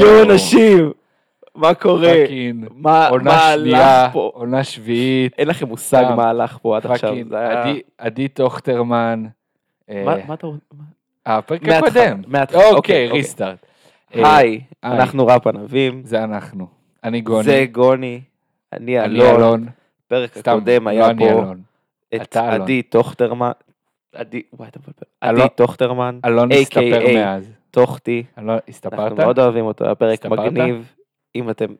יואו, אנשים, מה קורה? fucking, מה עונה מה שנייה, הלך פה? עונה שביעית, אין לכם מושג. מה הלך פה עד עכשיו. עדי- טוכטרמן. אה, מה מה אתה רוצה? הפרק מההתחלה, הקודם. מההתחלה, אוקיי, אוקיי, אוקיי. restart. היי, אנחנו ראפ ענבים. זה אנחנו. אני גוני. זה גוני. אני אלון. פרק הקודם לא היה אני פה. את. עדי טוכטרמן. עדי, וואי, אתה מבלבל. אלון- עדי טוכטרמן, אלון. הסתפר מאז. טוכטי. אלון, הסתפרת? אנחנו מאוד אוהבים אותו, היה פרק הסתפרת? מגניב. אם אתם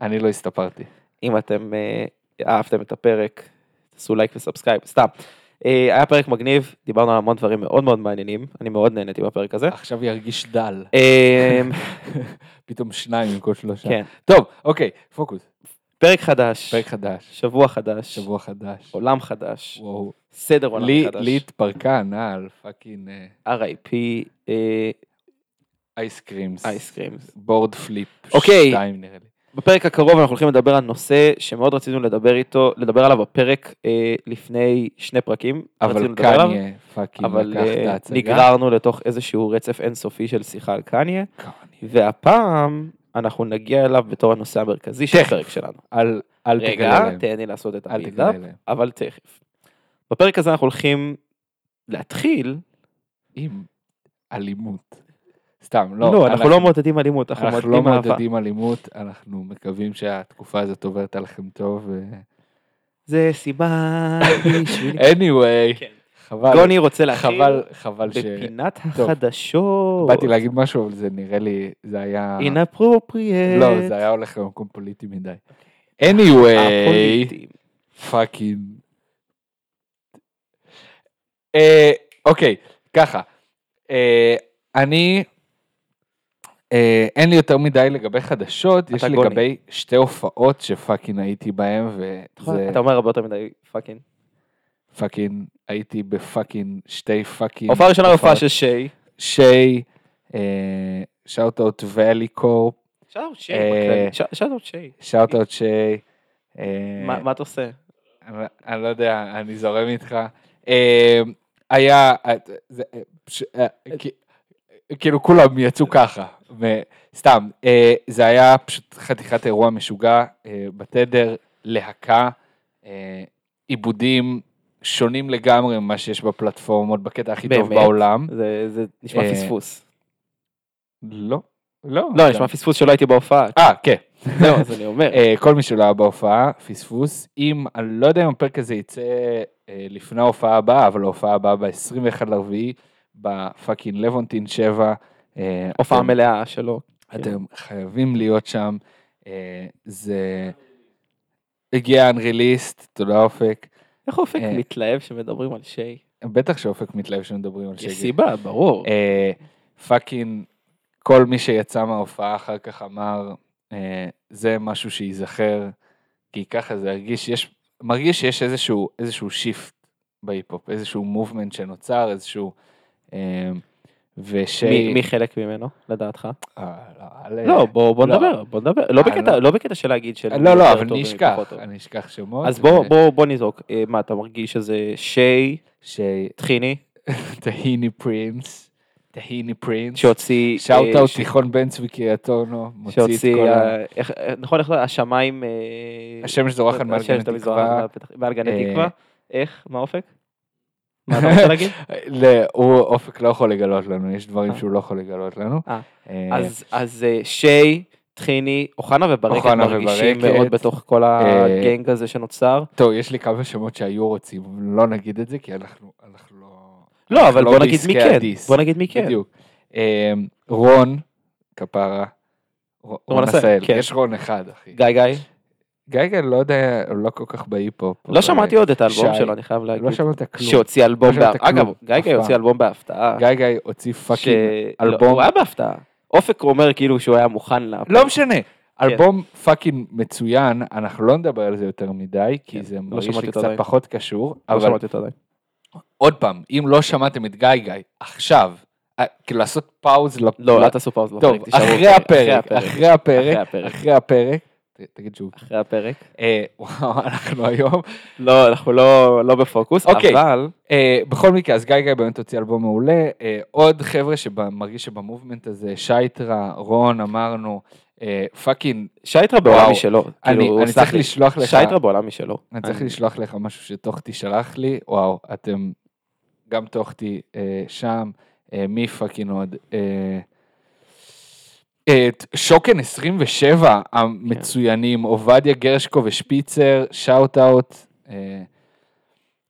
אני לא הסתפרתי. אם אתם אה, אהבתם את הפרק, תעשו לייק ו subscribe, סתם. אה, היה פרק מגניב, דיברנו על המון דברים מאוד מאוד מעניינים, אני מאוד נהניתי בפרק הזה. עכשיו ירגיש דל. אה, פתאום שניים במקום שלושה. כן, טוב, אוקיי, פוקוס. פרק חדש, פרק חדש. שבוע חדש, שבוע חדש. עולם חדש, וואו. סדר עולם לי חדש, לי התפרקה הנאה על פאקינג RIP, אה, אייסקרימס. אייסקרימס. בורד פליפ. אוקיי. שתיים נראה לי. בפרק הקרוב אנחנו הולכים לדבר על נושא שמאוד רצינו לדבר איתו, לדבר עליו בפרק אה, לפני שני פרקים, אבל קניה פאקינג אבל לקח את אה. נגררנו לתוך איזשהו רצף אינסופי של שיחה על קניה. קניה. והפעם אנחנו נגיע אליו בתור הנושא המרכזי של. הפרק שלנו. אל אל תגלה רגע, להם. תן לי לעשות את הבילדאפ. אבל תכף. בפרק הזה אנחנו הולכים להתחיל, עם אלימות. סתם, לא. לא, אנחנו לא מעודדים אלימות, אנחנו אנחנו לא מעודדים אהבה. מעודדים אלימות, אנחנו מקווים שהתקופה הזאת עוברת עליכם טוב. זה סיבה בשביל... anyway, כן. חבל, גוני רוצה להתחיל חבל, חבל ש... בפינת טוב. החדשות. באתי להגיד משהו, אבל זה נראה לי, זה היה... inappropriate. לא, זה היה הולך למקום פוליטי מדי. anyway. fucking. אה, אוקיי, ככה. אה, אני, אין לי יותר מדי לגבי חדשות, יש לי גוני. לגבי שתי הופעות ש fucking הייתי בהן, וזה אתה אומר הרבה יותר מדי fucking. fucking, הייתי ב fucking שתי fucking. ההופעה הראשונה הופעות. הופעה של שיי. שיי, shout out ואלי קורפ, שאוט שיי. אה, שאוט שיי. שאוט אאוט שיי. אה, מה אתה עושה? אני, לא יודע, אני זורם איתך. אה, היה, אה, אה, אה, כאילו כולם יצאו ככה, וסתם, אה, זה היה פשוט חתיכת אירוע משוגע אה, בתדר, להקה, אה, עיבודים שונים לגמרי ממה שיש בפלטפורמות, בקטע הכי טוב באמת? בעולם. זה זה נשמע אה, פספוס. לא, לא. לא, נשמע פספוס שלא הייתי בהופעה. אה, כן. זהו, אז אני אומר. אה, כל מי שלא היה בהופעה, פספוס. אם, אני לא יודע אם הפרק הזה יצא אה, לפני ההופעה הבאה, אבל ההופעה הבאה ב-21 לרביעי, בפאקינג לבונטין 7. אה, הופעה מלאה שלו. אתם חייבים להיות שם. אה, זה הגיע unreleased, תודה אופק. איך אופק אה. מתלהב שמדברים על שיי? בטח שאופק מתלהב שמדברים על יש שקט. סיבה, ברור. אה, fucking, כל מי שיצא מההופעה אחר כך אמר, אה, זה משהו שייזכר, כי ככה זה הרגיש, יש, מרגיש שיש איזשהו, איזשהו shift בהיפ-הופ, איזשהו movement שנוצר, איזשהו, אה, ושיי... מי- מי חלק ממנו, לדעתך? אה, לא, לא, בוא בוא לא. נדבר, בוא נדבר. לא אה, בקטע- לא. לא בקטע של להגיד של... לא, לא, יותר אבל אני אשכח. אני אשכח שמות. אז בוא, בוא, בוא נזרוק. אה, מה, אתה מרגיש שזה שיי, שטחיני טחיני, פרינס, טחיני פרינס, שהוציא... שאוט אה, אאוט תיכון בן צבי קריית אונו, מוציא את. כל ה... אה, אה, נכון, איך לא, השמיים... אה, השמש זורחת מעל גני תקווה. מעל גני אה, תקווה. איך? מה אופק? מה אתה רוצה להגיד? לא, הוא אופק לא יכול לגלות לנו, יש דברים אה. שהוא לא יכול לגלות לנו. אה, אה, אז, שיי, טחיני, אוחנה וברקת מרגישים. מאוד בתוך כל ה gang הזה שנוצר. טוב, יש לי כמה שמות שהיו רוצים, לא נגיד את זה, כי אנחנו לא... לא, אבל בוא נגיד מי כן. בוא נגיד מי כן. בדיוק. רון, כפרה, רון עשהאל, עשהאל, כן. יש רון אחד, אחי. גיא גיא? גיא, לא יודע, הוא לא כל כך בהיפ-הופ. לא שמעתי עוד את האלבום. שלו, אני חייב להגיד. לא שמעת כלום. שהוציא אלבום, לא בהפ- אגב, אף הוציא. אלבום בהפתעה. גיא הוציא fucking לא, אלבום. הוא היה בהפתעה. אופק אומר כאילו שהוא היה מוכן לה... לא משנה, אלבום fucking מצוין, אנחנו לא נדבר על זה יותר מדי, כי כן, זה לא מרגיש לי קצת. פחות קשור, לא שמעתי אותו עדיין. עוד פעם, אם לא שמעתם את גיא, עכשיו, אה, כאילו לעשות pause, לא, אל תעשו pause טוב, אחרי הפרק, אחרי הפרק. אחרי הפרק, תגיד שוב. אחרי הפרק. אה, וואו, אנחנו היום. לא, אנחנו לא לא בפוקוס, אוקיי. אבל אה, בכל מקרה, אז גיא גיא באמת הוציא אלבום מעולה. אה, עוד חבר'ה שמרגיש שב movement הזה, שייטרה, רון, אמרנו, fucking, שייטרה בעולם. משלו. אני כאילו, אני צריך לי, לשלוח לך, שייטרה בעולם משלו. אני צריך לשלוח לך משהו שטוחטי שלח לי, וואו, אתם, גם טוחטי שם, מי fucking עוד? את שוקן 27 המצוינים, עובדיה גרשקו ושפיצר, shout out, אה,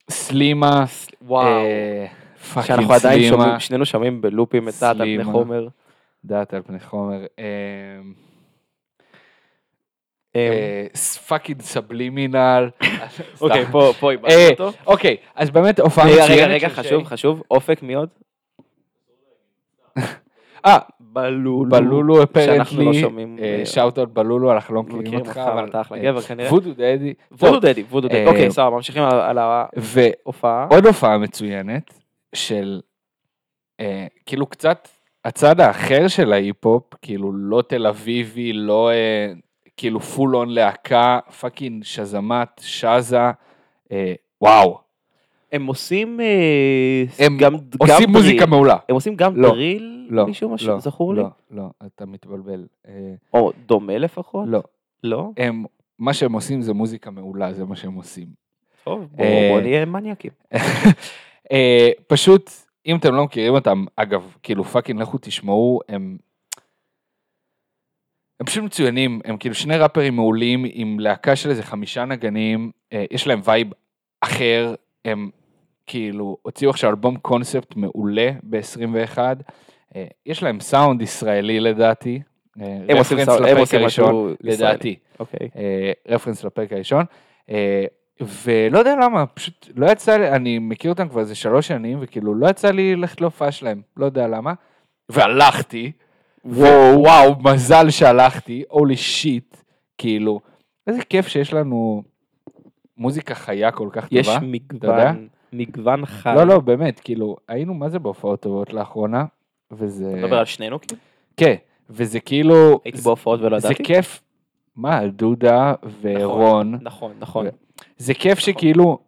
סלימה, וואו. אה, fucking סלימה, שנינו שומעים בלופים את דעת על פני. חומר. דעת על פני חומר, אה, fucking סבלימינל, אוקיי. פה פה איבדנו אותו. אוקיי, אז באמת הופעה מצוינת. רגע, רגע, חשוב. חשוב. אופק מי עוד? אה, בלולו. בלולו שאנחנו לא apparently, שומעים. אה, shout-out בלולו, אנחנו לא מכירים אותך, אבל אתה אחלה אה, גבר כנראה. וודו דדי. וודו דדי, וודו דדי. אה, אוקיי, סבבה, ממשיכים על- על ועוד ההופעה. הופעה מצוינת של אה, כאילו קצת הצד האחר של ההיפ-הופ, כאילו לא תל אביבי, לא כאילו full on להקה, fucking שזמת, שזה, וואו. הם עושים אה, הם גם גם עושים drill. מוזיקה מעולה. הם עושים גם לא, drill? לא, מישהו לא, משהו זכור לי? לא, לא, אתה מתבלבל. אה, או דומה לפחות? לא, לא? הם, מה שהם עושים זה מוזיקה מעולה, זה מה שהם עושים. טוב, בוא אה, בוא נהיה מניאקים. פשוט, אם אתם לא מכירים אותם, אגב, כאילו fucking לכו תשמעו, הם... הם פשוט מצוינים, הם כאילו שני ראפרים מעולים עם להקה של איזה חמישה נגנים, יש להם vibe אחר, הם כאילו הוציאו עכשיו אלבום קונספט מעולה ב-21, אה, יש להם סאונד ישראלי לדעתי, אה, הם עושים סאונד- הם עושים משהו. לדעתי. אוקיי. אה, רפרנס לפרק הראשון. ולא יודע למה, פשוט לא יצא לי, אני מכיר אותם כבר איזה שלוש שנים, וכאילו לא יצא לי ללכת להופעה שלהם, לא יודע למה. והלכתי, וואו, וואו, מזל שהלכתי, הולי שיט, כאילו, איזה כיף שיש לנו מוזיקה חיה כל כך יש טובה. יודע? מגוון, מגוון חי. לא, לא, באמת, כאילו, היינו מה זה בהופעות טובות לאחרונה, וזה... אתה מדבר על שנינו כאילו? כן, וזה כאילו... הייתי זה- בהופעות ולא זה ידעתי? כיף. מה, על דודה ורון, נכון, נכון. זה כיף שכאילו,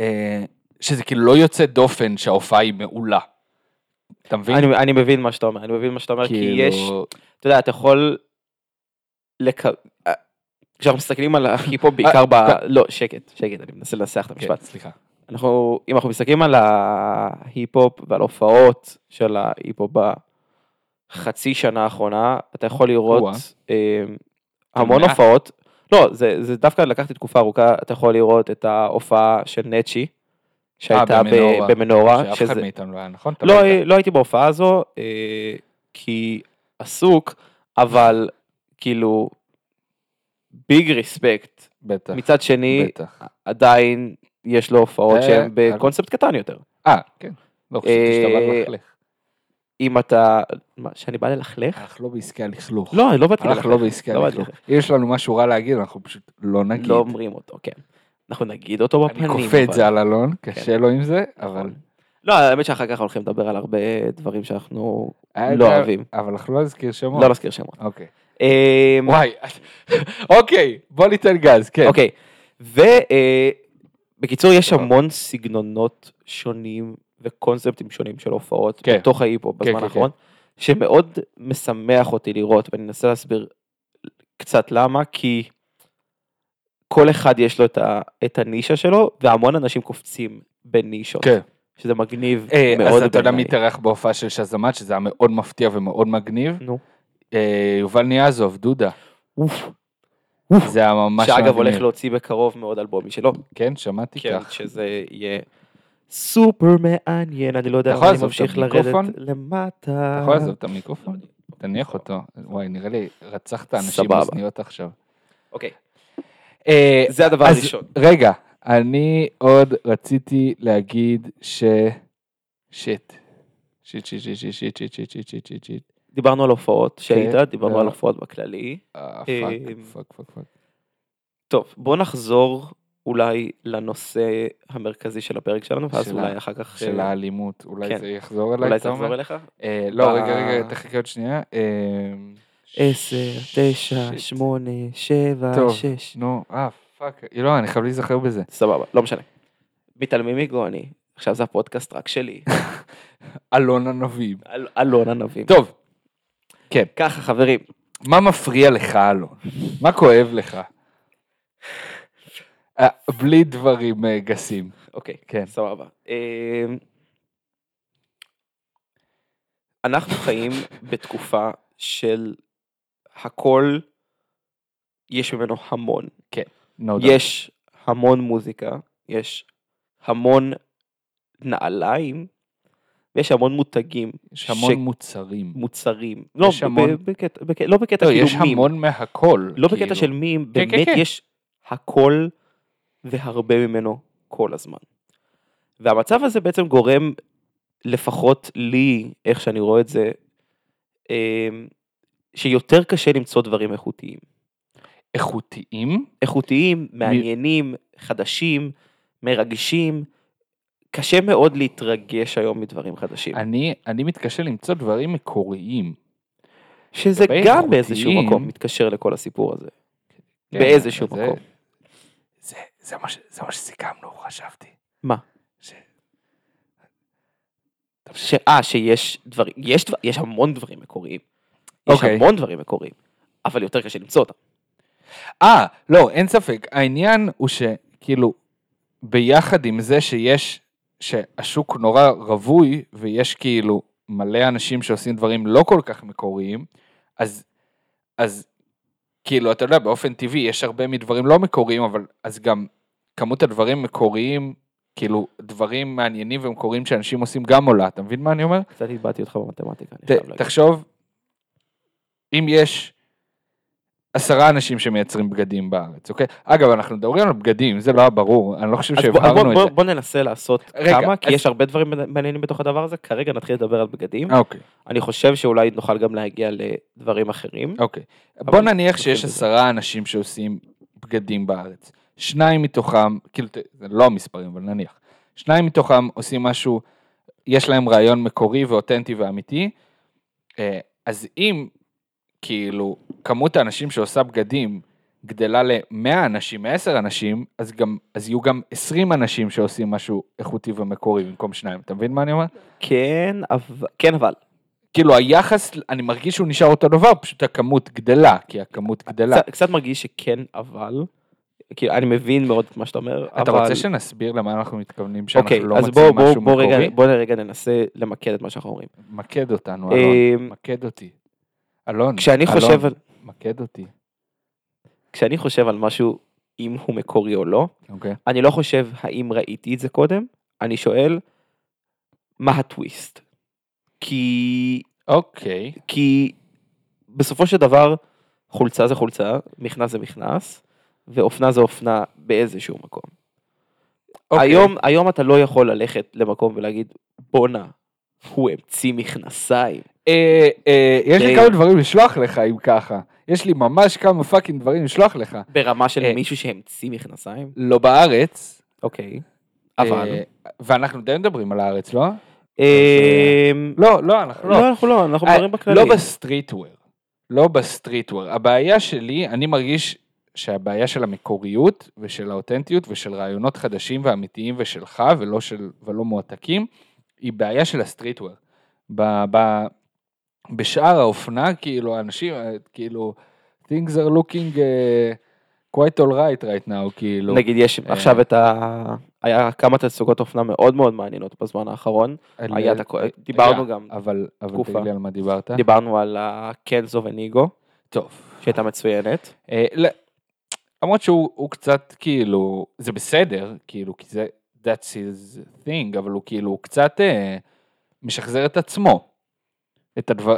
אה, שזה כאילו לא יוצא דופן שההופעה היא מעולה. אתה מבין? אני אני מבין מה שאתה אומר, אני מבין מה שאתה אומר, כי כאילו, יש, אתה יודע, אתה יכול... לק- כשאנחנו מסתכלים על ההיפ-הופ בעיקר ב... אה, לא, שקט, שקט, אני מנסה לנסח את כן, המשפט. סליחה. אנחנו, אם אנחנו מסתכלים על ההיפ-הופ ועל הופעות של ההיפ-הופ בחצי שנה האחרונה, אתה יכול לראות. אה, המון. הופעות. לא, זה, זה דווקא לקחתי תקופה ארוכה, אתה יכול לראות את ההופעה של נצ'י, שהייתה אה, במנורה. במנורה. שאף אחד מאיתנו לא היה, נכון? לא, היית. לא הייתי בהופעה הזו, אה, כי עסוק, אבל כאילו, ביג ריספקט. בטח, מצד שני, בטח. עדיין יש לו הופעות אה, שהן אה. בקונספט קטן יותר. אה, כן. לא חשבתי שאתה בא אה, ללכלך. אם אתה, מה, שאני בא ללכלך? אנחנו לא בעסקי הלכלוך. לא, אני לא באתי אנחנו לא בעסקי לא הלכלוך. יש לנו משהו רע להגיד, אנחנו פשוט לא נגיד. לא אומרים אותו, כן. אנחנו נגיד אותו בפנים. אני כופה את זה על אלון, כן. קשה לו עם זה, אבל... נכון. לא, האמת שאחר כך הולכים לדבר על הרבה דברים שאנחנו אה, לא אה, אוהבים. אבל אנחנו לא נזכיר שמות. לא נזכיר שמות. אוקיי. אמ, וואי, אוקיי, בוא ניתן גז, כן. אוקיי, ובקיצור יש טוב. המון סגנונות שונים וקונספטים שונים של הופעות כן. בתוך ההיפו בזמן כן, האחרון, שמאוד משמח אותי לראות, ואני אנסה להסביר קצת למה, כי כל אחד יש לו את, ה, את הנישה שלו, והמון אנשים קופצים בנישות, כן. שזה מגניב אה, מאוד אז אתה יודע מי. התארח בהופעה של שזמת, שזה היה מאוד מפתיע ומאוד מגניב? נו. אה, יובל ניאזוב, דודה. אוף. זה היה ממש שאגב. הולך להוציא בקרוב מאוד אלבום משלו, כן, שמעתי כן, כך. שזה יהיה סופר מעניין, אני לא יודע אם יכול אני ממשיך? לרדת למטה. אתה יכול לעזוב את המיקרופון? תניח אותו. וואי, נראה לי רצחת אנשים. באוזניות עכשיו. אוקיי, אה, זה הדבר הראשון. רגע, אני עוד רציתי להגיד ש... shit, shit, shit, shit, shit, shit, shit, shit, shit, shit, shit. דיברנו על הופעות שהיית, דיברנו. על הופעות בכללי. אה, אה, fuck, fuck, fuck. טוב, בוא נחזור אולי לנושא המרכזי של הפרק שלנו, ואז של אולי אחר כך... של אה, האלימות, אולי כן. זה יחזור אליי, אולי זה יחזור? אליך? אה, לא, ב- רגע, רגע, תחכה עוד שנייה. אה, עשר, תשע. שמונה, שבע, טוב. שש. נו, אה, fuck, לא, אני חייב להיזכר בזה. סבבה, לא משנה. מתעלמים מגוני, עכשיו זה הפודקאסט רק שלי. אלון הנביא. אל- אלון הנביא. טוב, כן. ככה חברים, מה מפריע לך, אלון? מה כואב לך? אה, בלי דברים אה, גסים. אוקיי, כן. סבבה. אמ, אנחנו חיים בתקופה של הכל, יש ממנו המון. No doubt. יש המון מוזיקה, יש המון נעליים, ויש המון מותגים. יש המון ש- מוצרים. מוצרים. לא, יש המון- ב- בקטע, בקטע, לא בקטע לא, כאילו יש מים. המון מהכל. לא בקטע כאילו. של מים, כן, באמת כן. יש הכל והרבה ממנו כל הזמן. והמצב הזה בעצם גורם, לפחות לי, איך שאני רואה את זה, אמ, שיותר קשה למצוא דברים איכותיים. איכותיים? איכותיים, מעניינים, חדשים, מרגשים. קשה מאוד להתרגש היום מדברים חדשים. אני, אני מתקשה למצוא דברים מקוריים. שזה גם באיזשהו איכותיים- מקום מתקשר לכל הסיפור הזה. כן, באיזשהו זה- מקום. זה, זה, מה, ש- זה מה שסיכמנו, חשבתי. מה? ש... אה, שיש דברים, יש, דבר, יש המון דברים מקוריים. יש אוקיי. המון דברים מקוריים, אבל יותר קשה למצוא אותם. אה, לא, אין ספק. העניין הוא שכאילו, ביחד עם זה שיש, שהשוק נורא רווי, ויש כאילו מלא אנשים שעושים דברים לא כל כך מקוריים, אז, אז כאילו, אתה יודע, באופן טבעי יש הרבה מדברים לא מקוריים, אבל אז גם כמות הדברים מקוריים, כאילו, דברים מעניינים ומקוריים שאנשים עושים גם עולה, אתה מבין מה אני אומר? קצת התבעתי אותך במתמטיקה, ת. תחשוב, אם יש עשרה אנשים שמייצרים בגדים בארץ, אוקיי? אגב, אנחנו מדברים על בגדים, זה לא היה ברור, אני לא חושב שהבהרנו את בוא, זה. בוא ננסה לעשות רגע, כמה, כי אז- יש הרבה דברים מעניינים בתוך הדבר הזה, כרגע נתחיל לדבר על בגדים. אוקיי, אני חושב שאולי נוכל גם להגיע לדברים אחרים. אוקיי. בוא נניח שיש. עשרה אנשים שעושים בגדים בארץ. שניים מתוכם, כאילו, זה לא המספרים, אבל נניח. שניים מתוכם עושים משהו, יש להם רעיון מקורי ואותנטי ואמיתי, אה, אז אם, כאילו, כמות האנשים שעושה בגדים גדלה ל-100 אנשים, 10 אנשים, אז גם, אז יהיו גם 20 אנשים שעושים משהו איכותי ומקורי במקום שניים. אתה מבין מה אני אומר? כן, אבל, כן, אבל. כאילו היחס, אני מרגיש שהוא נשאר אותו דבר, פשוט הכמות גדלה, כי הכמות גדלה. קצת, קצת מרגיש שכן, אבל. כאילו, אני מבין מאוד את מה שאתה אומר, אתה אבל... רוצה שנסביר למה אנחנו מתכוונים שאנחנו אוקיי, לא אז מוצאים בוא, בוא, משהו בוא, מקורי? בוא רגע ננסה למקד את מה שאנחנו אומרים. מקד אותנו, אלון, אמ, מקד אותי. אלון, כשאני אלון, חושב על, מקד אותי, כשאני חושב על משהו, אם הוא מקורי או לא, אוקיי? אני לא חושב האם ראיתי את זה קודם, אני שואל, מה הטוויסט? כי, אוקיי, כי בסופו של דבר, חולצה זה חולצה, מכנס זה מכנס, ואופנה זה אופנה באיזשהו מקום. אוקיי. היום, היום אתה לא יכול ללכת למקום ולהגיד, בואנה, הוא המציא מכנסיים. אה, אה, יש לי. כמה דברים לשלוח לך אם ככה. יש לי ממש כמה fucking דברים לשלוח לך. ברמה של אה. מישהו שהמציא מכנסיים? לא בארץ, אוקיי. אבל... ואנחנו די מדברים על הארץ, לא? לא, לא, אנחנו לא. לא, אנחנו לא, אנחנו מדברים בכללי. לא ב streetwear. לא ב streetwear. הבעיה שלי, אני מרגיש שהבעיה של המקוריות ושל האותנטיות ושל רעיונות חדשים ואמיתיים ושלך ולא, של, ולא מועתקים, היא בעיה של ה streetwear. ב, ב, בשאר האופנה, כאילו, האנשים, אה, כאילו, things are looking uh, quite all right right now, כאילו. נגיד יש אה. עכשיו את ה... היה כמה תצוגות אופנה מאוד מאוד מעניינות בזמן האחרון. על- היה דיברנו רגע, גם, אבל, אבל תקופה. תגיד לי על מה דיברת. דיברנו על הקנזו וניגו, טוב. שהייתה מצוינת. אה, ל- למרות שהוא הוא קצת כאילו, זה בסדר, כאילו, כי זה, that's his thing, אבל הוא כאילו, הוא קצת אה, משחזר את עצמו. את הדבר...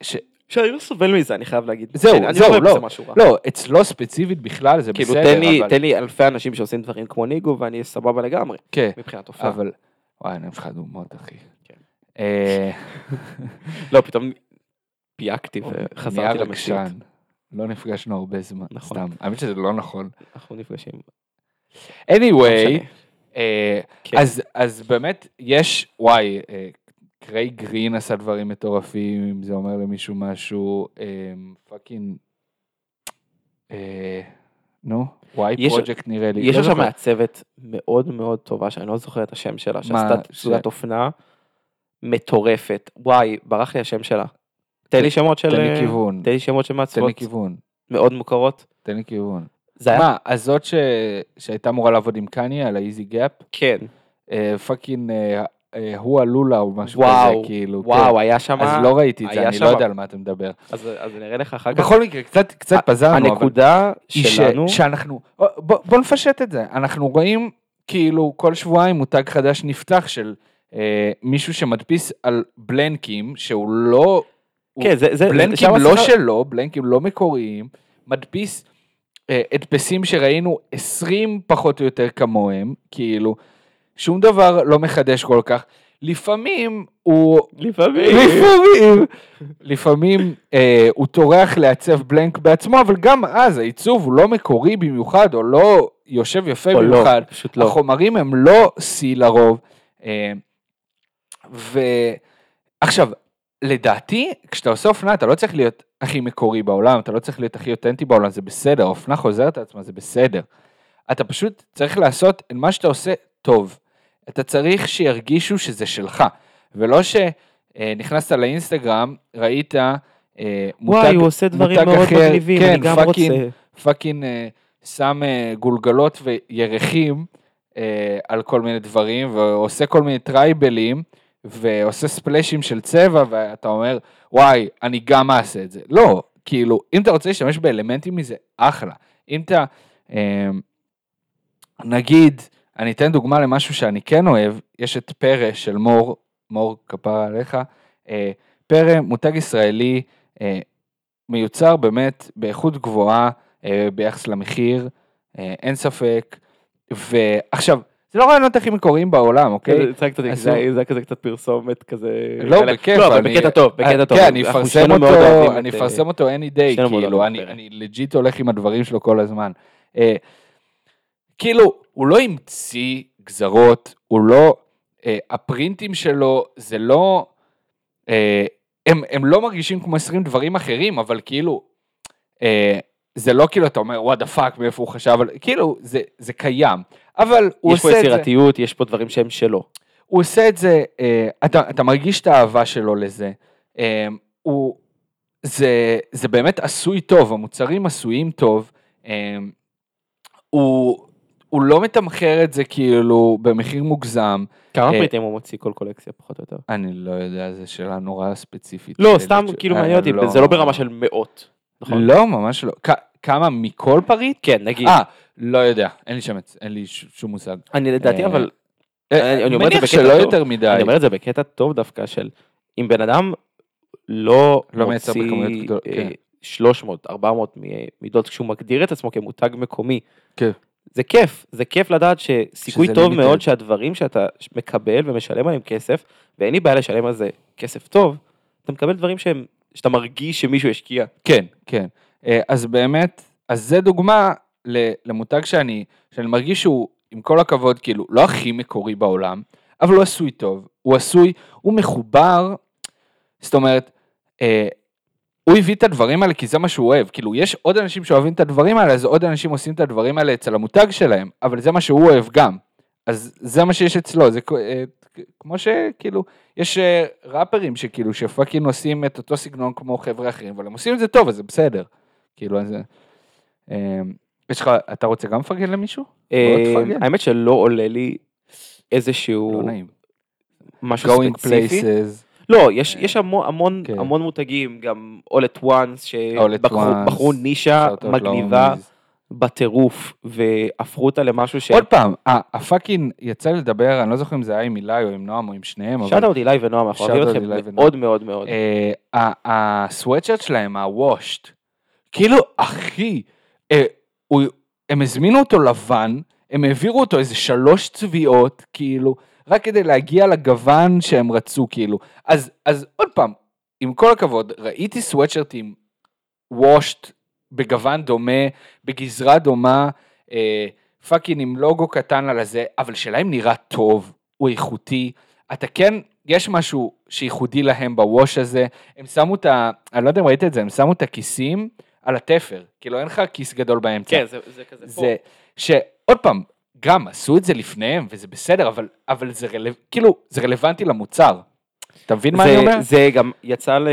ש... שאני לא סובל מזה, אני חייב להגיד. זהו, אני זהו, לא רואה לא. בזה משהו רע. לא, אצלו ספציפית בכלל זה כאילו, בסדר, תן לי, אבל... תן לי אלפי אנשים שעושים דברים כמו ניגו, ואני סבבה לגמרי, כן, מבחינת הופעה. אבל... וואי, אני יש לך דוגמאות, אחי. כן. אה, לא, פתאום פייקתי נהיה וחזרתי למציאות. לא נפגשנו הרבה זמן, נכון. סתם. האמת שזה לא נכון. אנחנו נפגשים. anyway, לא. אה, כן. אז, אז באמת יש, וואי, אה, Craig Green עשה דברים מטורפים, אם זה אומר למישהו משהו, אה, fucking, אה, נו, Y/Project נראה לי. יש לא עכשיו. מעצבת מאוד מאוד טובה, שאני לא זוכר את השם שלה, שעשתה תצוגת אופנה מטורפת. וואי, ברח לי השם שלה. תן לי שמות של... תן לי אה, כיוון, תן לי שמות של תן לי מעצבות כיוון, מאוד מוכרות. תן לי כיוון. זה היה... מה, הזאת ש- שהייתה אמורה לעבוד עם קניה על ה Yeezy Gap, כן. fucking הוא הלולה או משהו וואו, כזה, כאילו. וואו, כן. היה שם... אז לא ראיתי את זה, אני לא יודע על מה אתה מדבר. אז אז נראה לך אחר כך. בכל מקרה, קצת קצת פזרנו, אבל... הנקודה היא ש- שלנו... שאנחנו, בוא, בוא נפשט את זה, אנחנו רואים כאילו כל שבועיים מותג חדש נפתח של אה, מישהו שמדפיס על בלנקים שהוא לא, כן, זה... זה- בלנקים לא השכר- שלו, בלנקים לא מקוריים, מדפיס אה, הדפסים שראינו 20 פחות או יותר כמוהם, כאילו, שום דבר לא מחדש כל כך. לפעמים הוא לפעמים. לפעמים, לפעמים אה, הוא טורח לעצב בלנק בעצמו, אבל גם אז העיצוב הוא לא מקורי במיוחד, או לא יושב יפה או לא, במיוחד. פשוט לא. החומרים הם לא שיא לרוב. אה, ועכשיו, לדעתי, כשאתה עושה אופנה, אתה לא צריך להיות הכי מקורי בעולם, אתה לא צריך להיות הכי אותנטי בעולם, זה בסדר, אופנה חוזרת על עצמה, זה בסדר. אתה פשוט צריך לעשות את מה שאתה עושה טוב. אתה צריך שירגישו שזה שלך, ולא שנכנסת לאינסטגרם, ראית אה, מותג, וואי, הוא עושה דברים מאוד אחר, מגניבים, כן, אני גם fucking- רוצה. fucking אה, שם אה, גולגלות וירחים על כל מיני דברים, ועושה כל מיני טרייבלים, ועושה ספלאשים של צבע, ואתה אומר, וואי, אני גם אעשה את זה. לא, כאילו, אם אתה רוצה להשתמש באלמנטים מזה, אחלה. אם אתה, אה, נגיד, אני אתן דוגמה למשהו שאני כן אוהב, יש את פרא של מור, מור כפרה עליך, אה, פרא, מותג ישראלי, אה, מיוצר באמת באיכות גבוהה אה, ביחס למחיר, אה, אין ספק, ועכשיו, זה לא הרעיונות הכי מקוריים בעולם, אוקיי? זה הצחקת אותי, זה היה- זה היה כזה קצת פרסומת כזה. לא. בכיף, לא, אבל בקטע טוב, בקטע טוב. כן, אני אפרסם אותו, אני אפרסם אותו any day, כאילו, אני לג'יט הולך עם הדברים שלו כל הזמן. כאילו, הוא לא המציא גזרות, הוא לא, אה, הפרינטים שלו זה לא, אה, הם, הם לא מרגישים כמו 20 דברים אחרים, אבל כאילו, אה, זה לא כאילו אתה אומר what the fuck מאיפה הוא חשב, אבל כאילו זה, זה קיים, אבל הוא יש פה עושה את זה, יצירתיות, יש פה דברים שהם שלו. הוא עושה את זה, אה, אתה, אתה מרגיש את האהבה שלו לזה, אה, הוא, זה, זה באמת עשוי טוב, המוצרים עשויים טוב, אה, הוא, הוא לא מתמחר את זה כאילו במחיר מוגזם, כמה אה, פריטים הוא מוציא כל קולקציה פחות או יותר? אני לא יודע, זו שאלה נורא ספציפית. לא, סתם כאילו אה, מעניין אותי, זה לא ברמה של מאות. נכון? לא, ממש לא. כמה מכל פריט? כן, נגיד. אה, לא יודע, אין לי שמץ, אין לי שום מושג. אני לדעתי אה, אבל, אני אומר את זה מניח בקטע שלא טוב. יותר מדי. אני אומר את זה בקטע טוב דווקא של אם בן אדם לא לא מוציא בכמויות גדולות, אה, כן. 300, 400 מ- מידות כשהוא מגדיר את עצמו כמותג מקומי. זה כיף, זה כיף לדעת שסיכוי טוב limited. מאוד שהדברים שאתה מקבל ומשלם עליהם כסף, ואין לי בעיה לשלם על זה כסף טוב, אתה מקבל דברים שהם, שאתה מרגיש שמישהו השקיע. כן, כן. אה, אז באמת, אז זה דוגמה למותג שאני, שאני מרגיש שהוא, עם כל הכבוד, כאילו, לא הכי מקורי בעולם, אבל הוא עשוי טוב. הוא עשוי, הוא מחובר, זאת אומרת, אה, הוא הביא את הדברים האלה כי זה מה שהוא אוהב. כאילו, יש עוד אנשים שאוהבים את הדברים האלה, אז עוד אנשים עושים את הדברים האלה אצל המותג שלהם, אבל זה מה שהוא אוהב גם. אז זה מה שיש אצלו, זה אה, כמו שכאילו, יש אה, ראפרים שכאילו, שפאקינג עושים את אותו סגנון כמו חבר'ה אחרים, אבל הם עושים את זה טוב, אז זה בסדר. כאילו, אז... אה, יש לך, אתה רוצה גם לפרגן למישהו? האמת שלא עולה לי איזשהו לא נעים. משהו ספציפי. לא, יש, יש המון, המון, כן. המון מותגים, גם All at Once, שבחרו נישה מגניבה. בטירוף, והפכו אותה למשהו ש... עוד פעם, ה- הפאקינג, יצא לי לדבר, אני לא זוכר אם זה היה עם אילי או עם נועם או עם שניהם, אבל שאט אאוט אילי ונועם, אנחנו אוהבים אתכם. מאוד מאוד מאוד. אה, הסוואטשרט שלהם, הוושט, כאילו, אחי, אה, הם הזמינו אותו לבן, הם העבירו אותו איזה שלוש צביעות, כאילו, רק כדי להגיע לגוון שהם רצו, כאילו. אז, אז עוד פעם, עם כל הכבוד, ראיתי סוואטשרטים washed בגוון דומה, בגזרה דומה, אה, fucking עם לוגו קטן על הזה, אבל שלהם נראה טוב, הוא איכותי. אתה כן, יש משהו שייחודי להם ב wash הזה, הם שמו את ה... אני לא יודע אם ראית את זה, הם שמו את הכיסים על התפר, כאילו אין לך כיס גדול באמצע. כן, זה, זה כזה פה. זה, שעוד פעם, גם עשו את זה לפניהם, וזה בסדר, אבל, אבל זה, רלו, כאילו, זה רלוונטי למוצר. אתה מבין מה זה, אני אומר? זה גם יצא ל...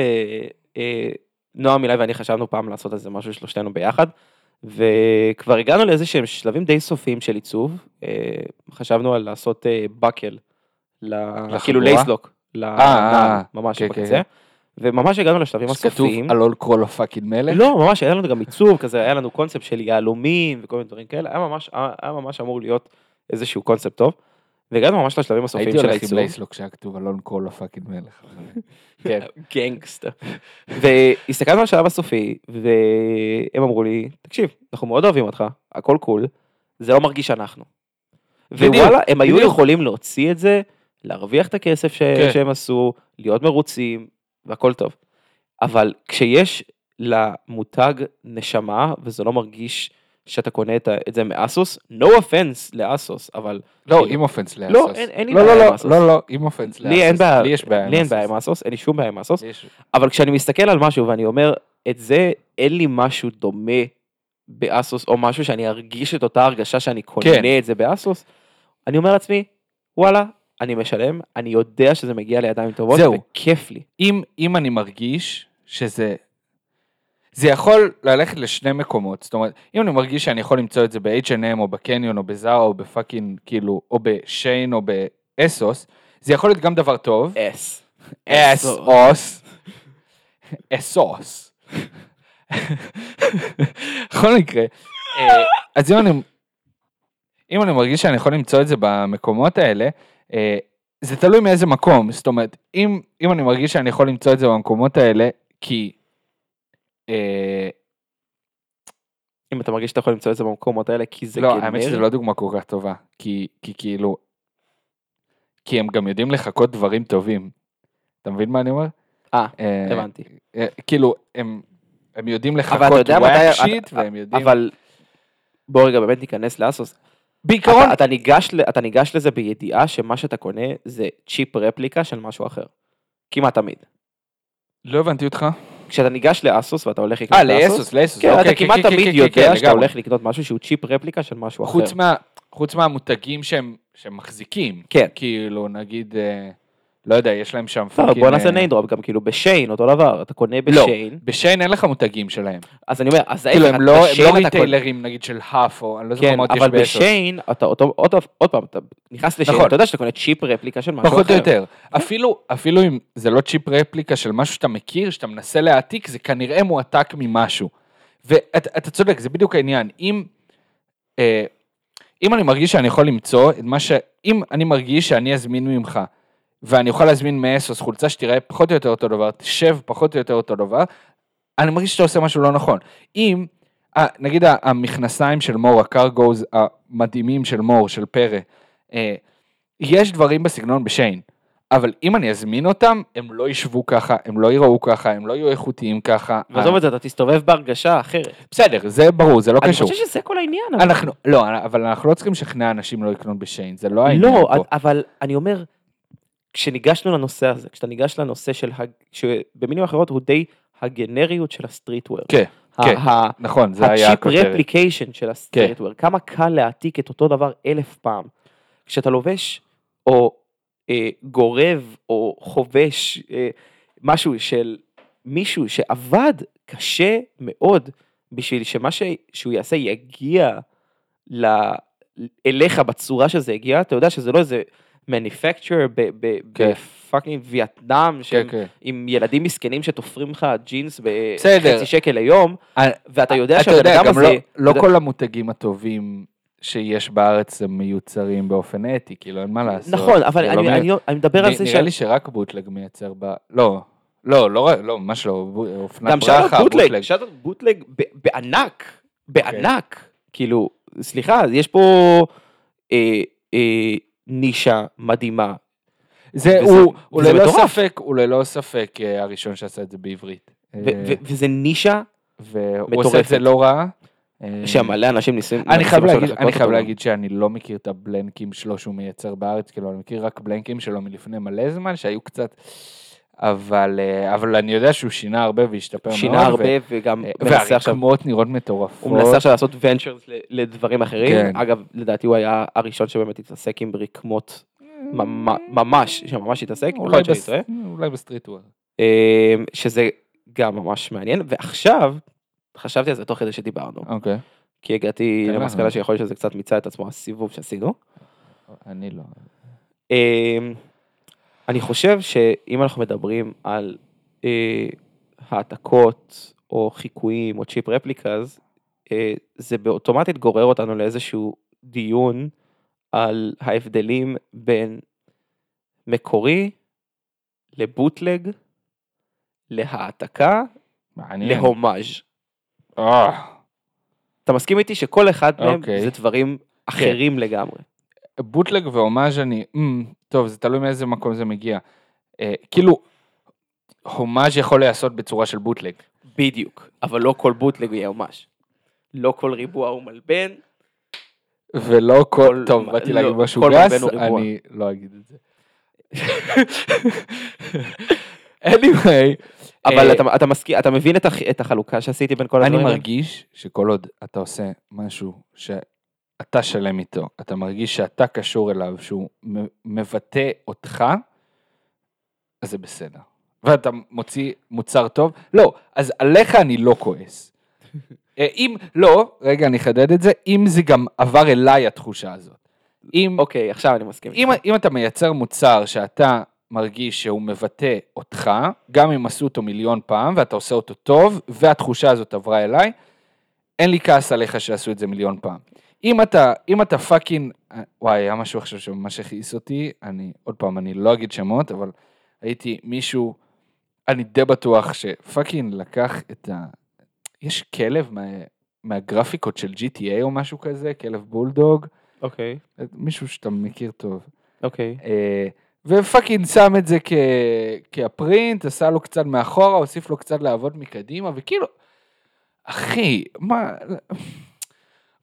אה, נועם מילי ואני חשבנו פעם לעשות איזה משהו שלושתנו ביחד, וכבר הגענו לאיזה שהם שלבים די סופיים של עיצוב, אה, חשבנו על לעשות אה, באקל, ל- כאילו לייסלוק, אה, ממש כן, בקצה, כן. וממש הגענו לשלבים שכתוב הסופיים. על all call of fucking מלך? לא, ממש, היה לנו גם עיצוב כזה, היה לנו קונספט של יהלומים וכל מיני דברים כאלה, היה ממש, היה ממש אמור להיות איזשהו קונספט טוב, והגענו ממש לשלבים הסופיים הייתי של הולך עם העיצוב. lace lock שהיה כתוב על call of fucking מלך. כן. גנגסטר. והסתכלנו על השלב הסופי, והם אמרו לי, תקשיב, אנחנו מאוד אוהבים אותך, הכל cool, זה לא מרגיש אנחנו. ווואלה, הם היו. יכולים להוציא את זה, להרוויח את הכסף. כן. שהם עשו, להיות מרוצים, והכל טוב. אבל כשיש למותג נשמה, וזה לא מרגיש שאתה קונה את, זה מאסוס, no offense לאסוס, אבל לא, כאילו- עם אופנס לאסוס. לא, אין- לי לא, בעיה לא, עם לא, אסוס. לא, לא, עם אופנס לאסוס. לי בעיה, יש בעיה עם אסוס. בעיה אין לי שום בעיה עם אסוס, אבל כשאני מסתכל על משהו ואני אומר, את זה, אין לי משהו דומה באסוס, או משהו שאני ארגיש את אותה הרגשה שאני קונה כן. את זה באסוס, אני אומר לעצמי, וואלה, אני משלם, אני יודע שזה מגיע לידיים טובות, זהו. וכיף לי. אם, אם אני מרגיש שזה... זה יכול ללכת לשני מקומות, זאת אומרת, אם אני מרגיש שאני יכול למצוא את זה ב-H&M או בקניון או בזארה או בפאקינג, כאילו, או בשיין או באסוס, זה יכול להיות גם דבר טוב. אס. אסוס. אסוס. בכל מקרה, אה, אז אם אני, אם אני מרגיש שאני יכול למצוא את זה במקומות האלה, זה תלוי מאיזה מקום, זאת אומרת, אם, אם אני מרגיש שאני יכול למצוא את זה במקומות האלה, כי... אה, אם אתה מרגיש שאתה יכול למצוא את זה במקומות האלה, כי זה לא, גנרי. האמת שזו לא דוגמה כל כך טובה, כי, כי כאילו, כי הם גם יודעים לחכות דברים טובים. אתה מבין מה אני אומר? אה, אה, הבנתי. אה, כאילו, הם, הם יודעים לחכות. וואק שיט, והם יודעים... אבל בוא רגע באמת ניכנס לאסוס. בעיקרון, אתה, אתה, ניגש, אתה ניגש לזה בידיעה שמה שאתה קונה זה צ'יפ רפליקה של משהו אחר. כמעט תמיד. לא הבנתי אותך. כשאתה ניגש לאסוס ואתה הולך לקנות אה, לאסוס, לאסוס. כן, אוקיי, אתה כמעט כן, תמיד כן, יודע כן, שאתה. הולך לקנות משהו שהוא צ'יפ רפליקה של משהו אחר. חוץ מה- חוץ מהמותגים שהם שהם מחזיקים. כן. כאילו, נגיד, אה, לא יודע, יש להם שם לא, פאקינג... בוא נעשה אה, ניידרופ, גם כאילו בשיין אותו דבר, אתה קונה לא, בשיין, בשיין אין לך מותגים שלהם. אז אני אומר, אז כאילו, הם לא לא ריטיילרים, נגיד, של האף, או אני לא זוכר כן, מה עוד יש אבל באסוס. בשיין, אתה אותו, עוד, פעם, אתה נכנס לשיין, נכון. אתה יודע שאתה קונה צ'יפ רפליקה של משהו אחר. פחות או יותר. אפילו, אפילו אם זה לא צ'יפ רפליקה של משהו שאתה מכיר, שאתה מנסה להעתיק, זה כנראה מועתק ממשהו. ואתה צודק, זה בדיוק העניין. אם, אה, אם אני מרגיש שאני יכול למצוא את מה ש... אם אני מרגיש שאני אזמין ממך, ואני אוכל להזמין מאסוס חולצה שתראה פחות או יותר אותו דבר, תשב פחות או יותר אותו דבר, אני מרגיש שאתה עושה משהו לא נכון. אם, אה, נגיד המכנסיים של מור, הקרגוז המדהימים של מור, של פרא, אה, יש דברים בסגנון בשיין, אבל אם אני אזמין אותם, הם לא ישבו ככה, הם לא ייראו ככה, הם לא יהיו איכותיים ככה. ועזוב אה, את זה, אתה תסתובב בהרגשה אחרת. בסדר, זה ברור, זה לא אני קשור. חושב שזה כל העניין. אבל- אנחנו, לא, אבל אנחנו לא צריכים לשכנע אנשים לא לקנות בשיין, זה לא העניין לא, פה. אבל אני אומר, כשניגשנו לנושא הזה, כשאתה ניגש לנושא של, ה- שבמילים אחרות הוא די הגנריות של ה streetwear. כן, כן. ה- נכון, זה היה ה cheap הכותרת. replication של ה streetwear, כמה קל להעתיק את אותו דבר אלף פעם. כשאתה לובש או אה, גורב או חובש אה, משהו של מישהו שעבד קשה מאוד בשביל שמה ש... שהוא יעשה יגיע ל... אליך בצורה שזה הגיע, אתה יודע שזה לא איזה manufacturer כן. בפאקינג וייטנאם, כן, כן. עם ילדים מסכנים שתופרים לך ג'ינס. בחצי שקל ליום, אה, ואתה יודע אתה שהבן יודע, אדם גם הזה... לא- לא יודע- כל המותגים הטובים שיש בארץ הם מיוצרים באופן אתי, כאילו אין מה לעשות. נכון, אבל אני- לא מי- אני מדבר על זה נראה לי שרק בוטלג מייצר ב... לא, לא, לא, לא, ממש לא, אופנת גם ברכה, בוטלג, שאלות בוטלג ב- בענק, בענק, כאילו, סליחה, יש פה אה, אה, נישה מדהימה. זה, וזה- הוא, הוא וזה ללא מטורף. ספק, הוא ללא ספק אה, הראשון שעשה את זה בעברית. ו- אה, ו- וזה נישה, והוא. עושה את זה לא רע, אה, שמלא אנשים ניסים. אני מנסים חייב עכשיו להגיד, לחקות אני חייב אותו. להגיד שאני לא מכיר את הבלנקים שלו שהוא מייצר בארץ, כאילו אני מכיר רק בלנקים שלו מלפני מלא זמן שהיו קצת, אבל, אה, אבל אני יודע שהוא שינה הרבה והשתפר מאוד. שינה הרבה וגם ו- מנסה עכשיו, והרקמות נראות מטורפות. הוא מנסה עכשיו לעשות ונצ'רס לדברים אחרים. כן. אגב, לדעתי הוא היה הראשון שבאמת התעסק עם רקמות ממ- ממש, שממש התעסק, אולי בס-. אולי ב streetwear. אה, שזה גם ממש מעניין, ועכשיו, חשבתי על זה תוך כדי שדיברנו, אוקיי. כי הגעתי. למסקנה שיכול להיות שזה קצת מיצה את עצמו הסיבוב שעשינו. אני לא. אני חושב שאם אנחנו מדברים על אה, העתקות או חיקויים או cheap replicas, אה, זה באוטומטית גורר אותנו לאיזשהו דיון על ההבדלים בין מקורי לבוטלג, להעתקה, מעניין. להומאז'. אה, אתה מסכים איתי שכל אחד מהם אוקיי. זה דברים אחרים לגמרי. בוטלג והומאז' אני, אמ, טוב, זה תלוי מאיזה מקום זה מגיע. אה, כאילו, הומאז' יכול להיעשות בצורה של בוטלג. בדיוק, אבל לא כל בוטלג יהיה הומאז'. לא כל ריבוע הוא מלבן, ולא כל, כל- טוב, באתי לא, להגיד משהו גס. אני לא אגיד את זה. anyway, אבל אה, אתה, אתה מסכים, אתה מבין את, הח, את החלוקה שעשיתי בין כל אני הדברים? האלה? מרגיש שכל עוד אתה עושה משהו שאתה שלם איתו, אתה מרגיש שאתה קשור אליו, שהוא מבטא אותך, אז זה בסדר. ואתה מוציא מוצר טוב, לא, אז עליך אני לא כועס. אה, אם, לא, רגע, אני אחדד את זה, אם זה גם עבר אליי התחושה הזאת. אם, אוקיי, עכשיו אני מסכים. אם, אם אתה מייצר מוצר שאתה מרגיש שהוא מבטא אותך, גם אם עשו אותו מיליון פעם ואתה עושה אותו טוב, והתחושה הזאת עברה אליי, אין לי כעס עליך שעשו את זה מיליון פעם. אם אתה, אם אתה fucking, וואי, היה משהו עכשיו שממש הכעיס אותי, אני, עוד פעם, אני לא אגיד שמות, אבל הייתי מישהו, אני די בטוח ש fucking לקח את ה... יש כלב מה, מהגרפיקות של GTA או משהו כזה, כלב בולדוג, אוקיי, מישהו שאתה מכיר טוב. אוקיי. אה, ו fucking שם את זה כ... כה print, עשה לו קצת מאחורה, הוסיף לו קצת לעבוד מקדימה, וכאילו, אחי, מה,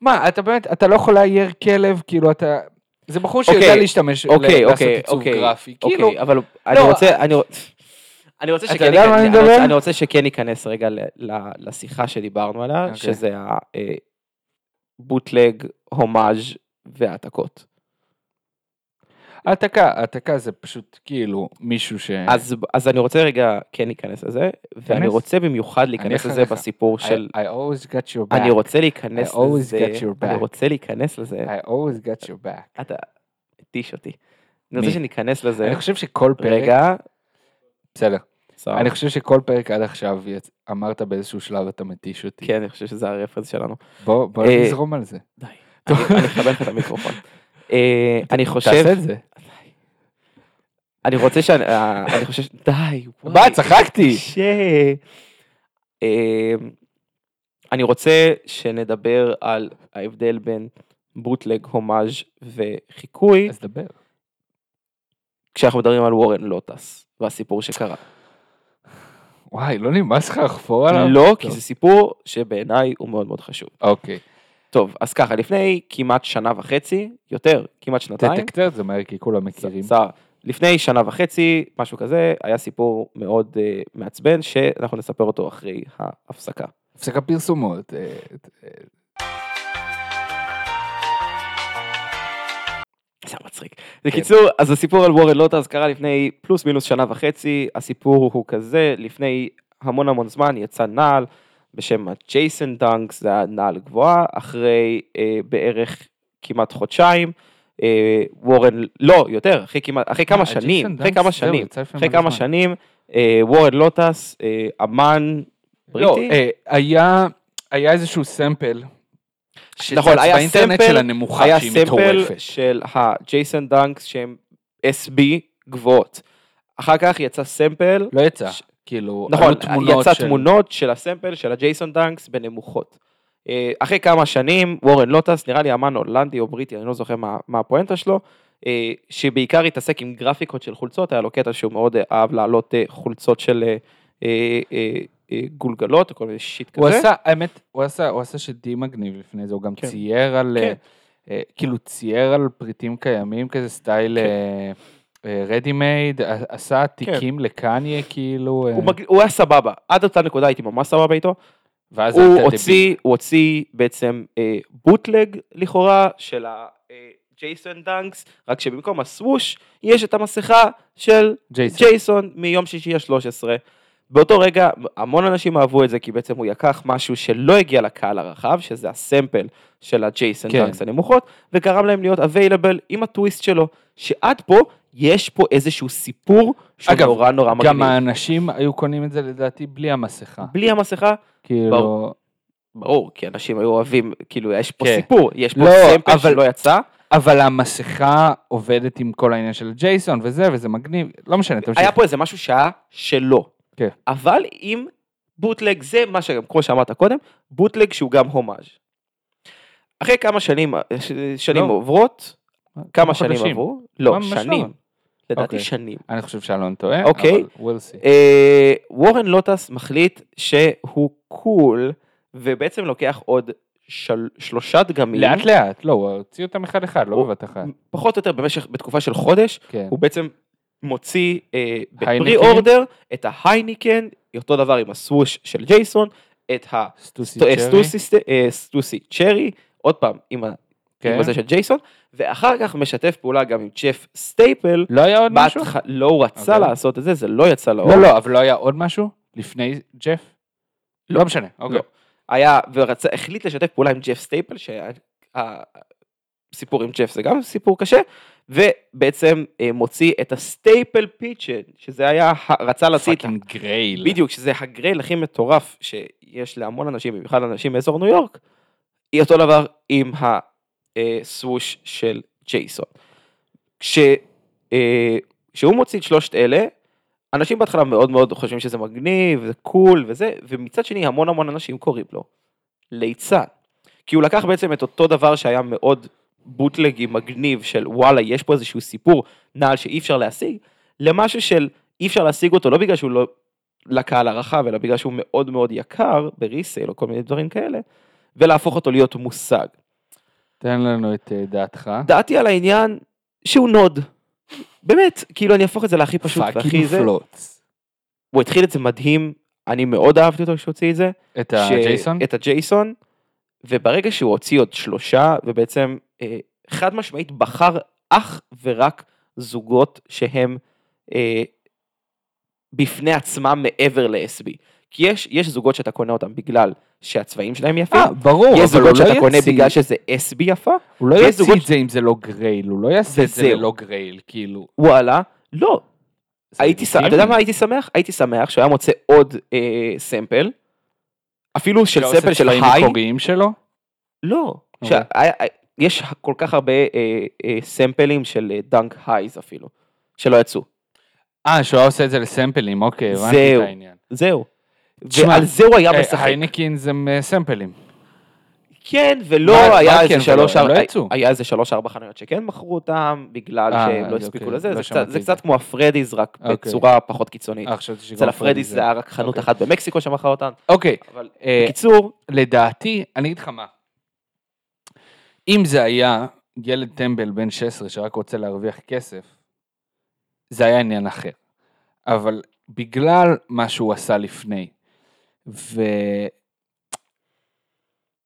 מה, אתה באמת, אתה לא יכול לאייר כלב, כאילו אתה, זה בחור שיודע אוקיי, להשתמש, אוקיי, ל- לעשות אוקיי, עיצוב אוקיי, גרפי, כאילו, אוקיי, אבל אני לא, רוצה, אני רוצ- אני רוצה אתה שכן יודע ייכנס- אני אני רוצה-? אני רוצה שכן ניכנס רגע ל- ל- לשיחה שדיברנו עליה, אוקיי. שזה הבוטלג, הומאז' והעתקות. העתקה, העתקה זה פשוט כאילו מישהו ש... אז, אז אני רוצה רגע כן להיכנס לזה, ואני. רוצה במיוחד להיכנס לזה. בסיפור I- של, I always got your back, אני רוצה להיכנס I always לזה, get your אני back. רוצה להיכנס לזה, I always got your back. אתה מתיש אותי. אני רוצה? שניכנס לזה, אני חושב שכל פרק, רגע, בסדר, סבבה. אני חושב שכל פרק עד עכשיו יצ- אמרת באיזשהו שלב אתה מתיש אותי. כן, אני חושב שזה הרפרנס שלנו. בוא בוא אה, נזרום על זה. די. אני אני אכבד לך את המיקרופון. אה, אני חושב, תעשה את זה. אני רוצה שאני, אה, אני חושב, ש- די, וואי, מה, צחקתי. קשה. אה, אני רוצה שנדבר על ההבדל בין בוטלג, הומאז' וחיקוי, אז דבר. כשאנחנו מדברים על וורן לוטס, והסיפור שקרה. וואי, לא נמאס לך לחפור עליו? לא, כי. זה סיפור שבעיניי הוא מאוד מאוד חשוב. אוקיי. טוב, אז ככה, לפני כמעט שנה וחצי, יותר, כמעט שנתיים, תקצר את זה מהר, כי כולם מכירים. לפני שנה וחצי, משהו כזה, היה סיפור מאוד uh, מעצבן, שאנחנו נספר אותו אחרי ההפסקה. הפסקה פרסומות. אה, אה, זה מצחיק. בקיצור, אז הסיפור על Warren Lotas קרה לפני פלוס מינוס שנה וחצי, הסיפור הוא כזה, לפני המון המון זמן יצא נעל בשם Jason Dunks, זה היה נעל גבוהה, אחרי אה, בערך כמעט חודשיים, Warren, לא, יותר, אחרי כמעט, אחרי כמה אה, שנים, אחרי כמה שנים, אחרי כמה. שנים, אה, Warren Lotas, אה, אמן לא, בריטי, אה, היה היה איזשהו sample. נכון, היה באינטרנט sample, של הנמוכה היה sample. של ה Jason Dunks שהם SB גבוהות. אחר כך יצא sample, לא יצא, ש- כאילו, נכון, יצא של- תמונות של ה sample של ה Jason Dunks בנמוכות. אה, אחרי כמה שנים, Warren Lotas, נראה לי אמן הולנדי או בריטי, אני לא זוכר מה, מה הפואנטה שלו, אה, שבעיקר התעסק עם גרפיקות של חולצות, היה לו קטע שהוא מאוד אה, אהב להעלות חולצות של גולגלות או כל מיני שיט הוא כזה. עשה, האמת, הוא עשה, הוא עשה שדי מגניב לפני זה, הוא גם כן. צייר על, כן. אה, כאילו צייר על פריטים קיימים כזה, סטייל רדי מייד, עשה תיקים לקניה כאילו, אה, הוא, מג... הוא היה סבבה, עד אותה נקודה הייתי ממש סבבה איתו. ואז הוא הוציא, הוא הוציא בעצם אה, bootleg לכאורה של ה Jason Dunks, רק שבמקום הסווש יש את המסכה של ג'ייסון. ג'ייסון מיום שישי ה-13. באותו רגע המון אנשים אהבו את זה כי בעצם הוא לקח משהו שלא הגיע לקהל הרחב, שזה ה sample של הג'ייסון כן. Dunks הנמוכות, וגרם להם להיות available עם הטוויסט שלו, שעד פה יש פה איזשהו סיפור שהוא אגב, נורא נורא מגניב. גם האנשים היו קונים את זה לדעתי בלי המסכה, בלי המסכה, כאילו, ברור. ברור, כי אנשים היו אוהבים, כאילו יש פה כן. סיפור, יש פה לא, סמפל אבל- שלא יצא, אבל המסכה עובדת עם כל העניין של ג'ייסון וזה, וזה מגניב, לא משנה, תמשיך. היה פה איזה משהו שהיה שלו. כן. אבל עם בוטלג, זה מה שגם, כמו שאמרת קודם, בוטלג שהוא גם הומאז'. אחרי כמה שנים, שנים לא. עוברות, כמה שנים חודשים. עברו? לא. שנים. לדעתי אוקיי. שנים. אני חושב שאלון טועה, אוקיי. אבל we'll see. אה, Warren Lotas מחליט שהוא cool, ובעצם לוקח עוד של, שלושה דגמים. לאט לאט, לא, הוא הוציא אותם אחד אחד, לא בבת אחת. פחות או יותר במשך, בתקופה של חודש, כן. הוא בעצם מוציא אה, ב pre-order את ה Heineken, אותו דבר עם הסווש של ג'ייסון, את Stussy ה Stussy Cherry. אה, Stussy Cherry, עוד פעם עם, ה, כן. הזה של ג'ייסון, ואחר כך משתף פעולה גם עם Jeff Staple, לא היה עוד משהו? בהתח... לא הוא רצה אוקיי. לעשות את זה, זה לא יצא לאור. לא, לא, אבל לא היה עוד משהו? לפני ג'ף? לא משנה, אוקיי. לא. היה, ורצה, החליט לשתף פעולה עם Jeff Staple, שהסיפור עם ג'ף זה גם סיפור קשה, ובעצם אה, מוציא את ה Staple Pigeon, שזה היה, ה- רצה להוציא את ה... fucking grail. בדיוק, שזה ה grail הכי מטורף שיש להמון אנשים, במיוחד אנשים מאזור ניו יורק, היא אותו דבר עם הסווש של ג'ייסון. כש, אה, כשהוא מוציא את שלושת אלה, אנשים בהתחלה מאוד מאוד חושבים שזה מגניב, זה קול וזה, ומצד שני המון המון אנשים קוראים לו ליצן. כי הוא לקח בעצם את אותו דבר שהיה מאוד בוטלגי מגניב של וואלה יש פה איזשהו סיפור נעל שאי אפשר להשיג, למשהו של אי אפשר להשיג אותו לא בגלל שהוא לא לקהל הרחב אלא בגלל שהוא מאוד מאוד יקר בריסייל או כל מיני דברים כאלה, ולהפוך אותו להיות מושג. תן לנו את אה, דעתך. דעתי על העניין שהוא נוד. באמת, כאילו אני אהפוך את זה להכי פשוט והכי זה. פלוץ. הוא התחיל את זה מדהים, אני מאוד אהבתי אותו כשהוציא את זה. את ש- הג'ייסון? את הג'ייסון, וברגע שהוא הוציא עוד שלושה, ובעצם אה, חד משמעית בחר אך ורק זוגות שהם אה, בפני עצמם מעבר ל-SB. כי יש, יש זוגות שאתה קונה אותם בגלל שהצבעים שלהם יפים, אה, ברור, יש זוגות שאתה לא קונה יוציא- בגלל שזה SB יפה, הוא לא יוציא זוגות- את זה אם זה לא grail, הוא לא יעשה את זה. ללא גרייל, כאילו. וואלה, לא. הייתי, ש- אתה. יודע מה הייתי שמח? הייתי שמח שהוא היה מוצא עוד אה, sample, אפילו של sample של high, שלו? לא, אוקיי. שהיה- יש כל כך הרבה אה, אה, סמפלים של אה, Dunk Highs אפילו, שלא יצאו. אה, שהוא היה עושה את זה לסמפלים, אוקיי, הבנתי. את העניין. זהו. ועל זה הוא היה אה, משחק. הייניקין זה אה, סמפלים. כן ולא, מה- היה מה איזה כן שלוש, ולא? הם לא ארבע- יצאו. היה איזה שלוש ארבע חנויות שכן מכרו אותם, בגלל אה, שהם לא אז הספיקו אוקיי, לזה, לא זה קצת- זה קצת כמו הפרדיז, רק אוקיי. בצורה פחות קיצונית. אה, אצל הפרדיז זה היה רק חנות אוקיי. אחת במקסיקו שמכרה אותן, אוקיי, אבל אה, בקיצור, לדעתי, אני אגיד לך מה. אם זה היה ילד טמבל בן 16 שרק רוצה להרוויח כסף, זה היה עניין אחר. אבל בגלל מה שהוא עשה לפני, ו...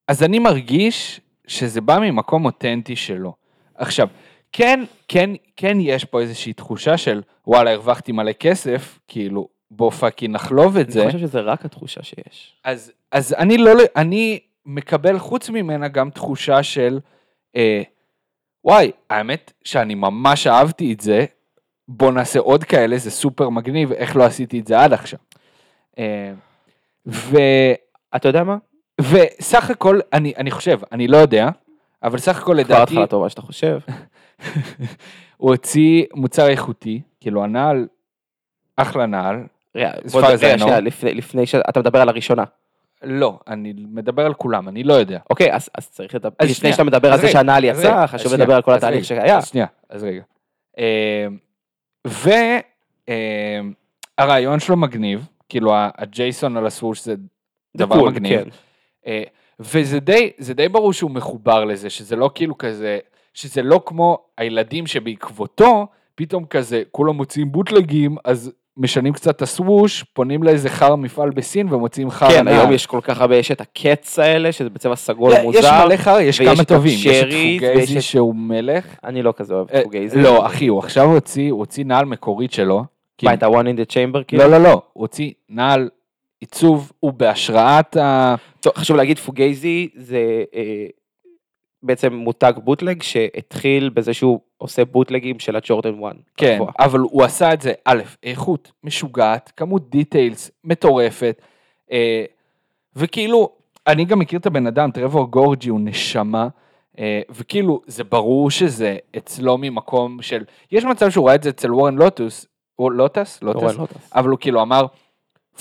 אז אני מרגיש שזה בא ממקום אותנטי שלו. עכשיו, כן, כן, כן יש פה איזושהי תחושה של וואלה, הרווחתי מלא כסף, כאילו, בוא פאקינג נחלוב את זה. אני חושב שזה רק התחושה שיש. אז, אז אני לא, אני מקבל חוץ ממנה גם תחושה של, אה, וואי, האמת שאני ממש אהבתי את זה, בוא נעשה עוד כאלה, זה סופר מגניב, איך לא עשיתי את זה עד עכשיו. אה, ו, אתה יודע מה? וסך הכל, אני, אני חושב, אני לא יודע, אבל סך הכל כבר לדעתי, התחלה טובה שאתה חושב. הוא הוציא מוצר איכותי, כאילו הנעל, אחלה נעל, לפני- לפני שאתה מדבר על הראשונה. לא, אני מדבר על כולם, אני לא יודע. אוקיי, אז אז צריך לדבר, אז לפני שאתה מדבר על זה שהנעל יצא, חשוב לדבר על כל התהליך שהיה. אז שנייה, אז רגע. אה, והרעיון שלו מגניב, כאילו הג'ייסון על הסווש זה דבר קול, מגניב. כן. אה, וזה די, זה די ברור שהוא מחובר לזה, שזה לא כאילו כזה, שזה לא כמו הילדים שבעקבותו, פתאום כזה, כולם מוציאים בוטלגים, אז משנים קצת את הסווש, פונים לאיזה חרא מפעל בסין ומוציאים חרא כן. היום יש כל כך הרבה, יש את הקץ האלה, שזה בצבע סגול יש מוזר. מלא חרא, יש כמה את טובים, יש את פוגזי את- שהוא מלך. אני לא כזה אוהב אה, פוגייזי. לא, אחי, הוא עכשיו הוציא, הוא הוציא נעל מקורית שלו. מה, את ה-one in the chamber? כאילו? לא, לא, לא, הוא הוציא נעל עיצוב, הוא בהשראת ה... טוב, חשוב להגיד, פוגייזי זה אה, בעצם מותג בוטלג שהתחיל בזה שהוא עושה בוטלגים של הג'ורדן 1. כן. אבל הוא עשה את זה, א', איכות משוגעת, כמות details מטורפת, אה, וכאילו, אני גם מכיר את הבן אדם, Trevor Gorji הוא נשמה, אה, וכאילו, זה ברור שזה אצלו ממקום של, יש מצב שהוא ראה את זה אצל Warren Lotas, Lotas? לא Lotas? רואה, לא טס. אבל הוא כאילו אמר,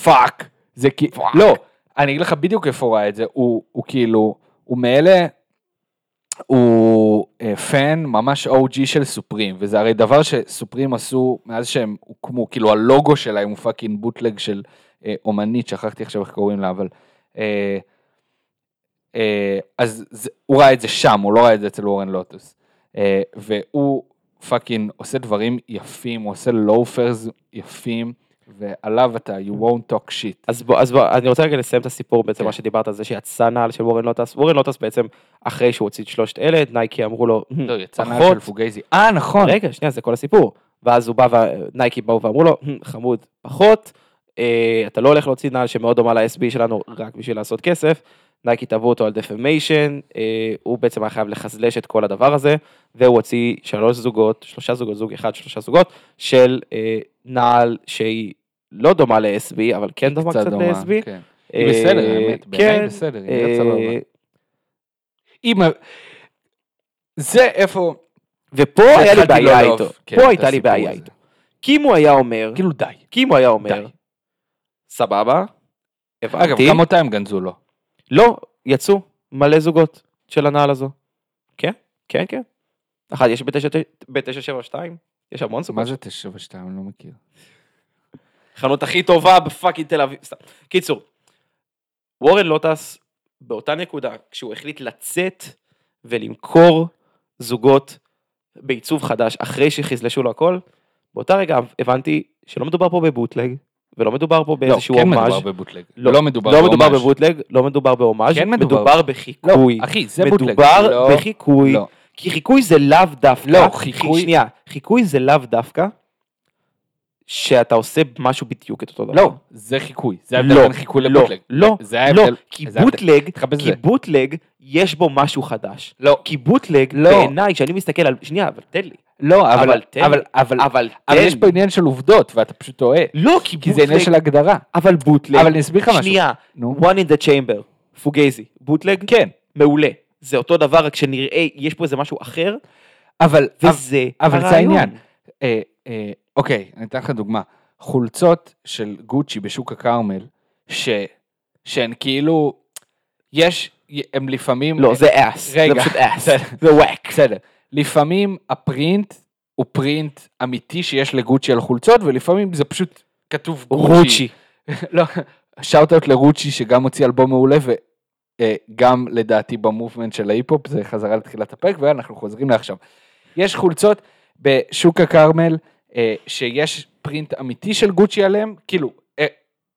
fuck, זה כאילו, לא, אני אגיד לך בדיוק איפה הוא ראה את זה, הוא, הוא כאילו, הוא מאלה, הוא אה, fan ממש OG של Supreme, וזה הרי דבר ש Supreme עשו מאז שהם הוקמו, כאילו הלוגו שלהם הוא fucking bootleg של אה, אומנית, שכחתי עכשיו איך קוראים לה, אבל... אה, אה, אז זה, הוא ראה את זה שם, הוא לא ראה את זה אצל Warren Lotas. אה, והוא fucking עושה דברים יפים, הוא עושה loafers יפים, ועליו אתה, you won't talk shit. אז בוא, אז בוא, אני רוצה רגע לסיים את הסיפור בעצם כן. מה שדיברת על זה שיצא נעל של Warren Lotas. Warren Lotas בעצם, אחרי שהוא הוציא את שלושת אלה, נייקי אמרו לו, "המ, לא, יצא נעל פחות." של Fugazi. אה, נכון. רגע, שנייה, זה כל הסיפור. ואז הוא בא, ונייקי באו ואמרו לו, "המ, חמוד, פחות, אה, אתה לא הולך להוציא נעל שמאוד דומה ל-SB שלנו רק בשביל לעשות כסף. נייקי תבעו אותו על defamation, הוא בעצם היה חייב לחזלש את כל הדבר הזה, והוא הוציא שלוש זוגות, שלושה זוגות, זוג אחד, שלושה זוגות, של אה, נעל שהיא לא דומה ל-SB, אבל כן דומה קצת ל-SB. כן. היא בסדר, האמת, בעיניי כן, בסדר, היא אה, סבבה. אם... זה איפה... ופה היה לי בעיה איתו, כן, פה הייתה לי בעיה. איתו. כי אם הוא היה אומר, כאילו די. כי אם הוא היה אומר. סבבה, אגב, הבנתי, גם אותה הם גנזו לו. לא, יצאו מלא זוגות של הנעל הזו. כן, כן, כן. אחת יש ב-972, יש המון מה זוגות. זה 972? אני לא מכיר. חנות הכי טובה בפאקינג תל אביב. סתם. קיצור, וורן לוטס באותה נקודה, כשהוא החליט לצאת ולמכור זוגות בעיצוב חדש, אחרי שחזלשו לו הכל, באותה רגע הבנתי שלא מדובר פה בבוטלג, ולא מדובר פה לא, באיזשהו כן הומאז'. מדובר בבוטלג. לא, לא מדובר לא מדובר. בבוטלג, לא מדובר בהומאז', כן מדובר. מדובר לא, בחיקוי. אחי, זה בוטלג. מדובר לא, בחיקוי, לא. כי חיקוי זה לאו דווקא, לא, חי- חיקוי- שנייה, חיקוי זה לאו דווקא, שאתה עושה משהו בדיוק את אותו דבר. לא, זה חיקוי. זה ההבדל לא, בין חיקוי לא, לבוטלג. לא, זה לא, ההבדל. כי זה ההבדל. בוטלג, כי. בוטלג, יש בו משהו חדש. לא, כי בוטלג, לא. בעיניי, כשאני מסתכל על, שנייה, אבל תן לי, לא, אבל, אבל תן אבל. אבל, אבל אבל תן יש פה. עניין של עובדות, ואתה פשוט טועה. לא, כי כי זה עניין של בוטלג, הגדרה. אבל בוטלג, אבל אני אסביר לך משהו. שנייה, נו. one in the chamber, פוגייזי, בוטלג, כן, מעולה. זה אותו דבר, רק שנראה, יש פה איזה משהו אחר, אבל, וזה אבל זה הרעיון. העניין. אה, אה, אוקיי, אני אתן לך דוגמה. חולצות של גוצ'י בשוק הכרמל, ש, שהן כאילו, יש, הם לפעמים... לא, זה אס, זה רגע, פשוט אס. זה וואק. בסדר. לפעמים הפרינט הוא פרינט אמיתי שיש לגוצ'י על חולצות, ולפעמים זה פשוט כתוב גוצ'י. לא, שאוט אאוט לרוצ'י שגם הוציא אלבום מעולה וגם לדעתי במובמנט של ההיפ-הופ זה חזרה לתחילת הפרק ואנחנו חוזרים לעכשיו. יש חולצות בשוק הכרמל אה, שיש פרינט אמיתי של גוצ'י עליהם, כאילו אה,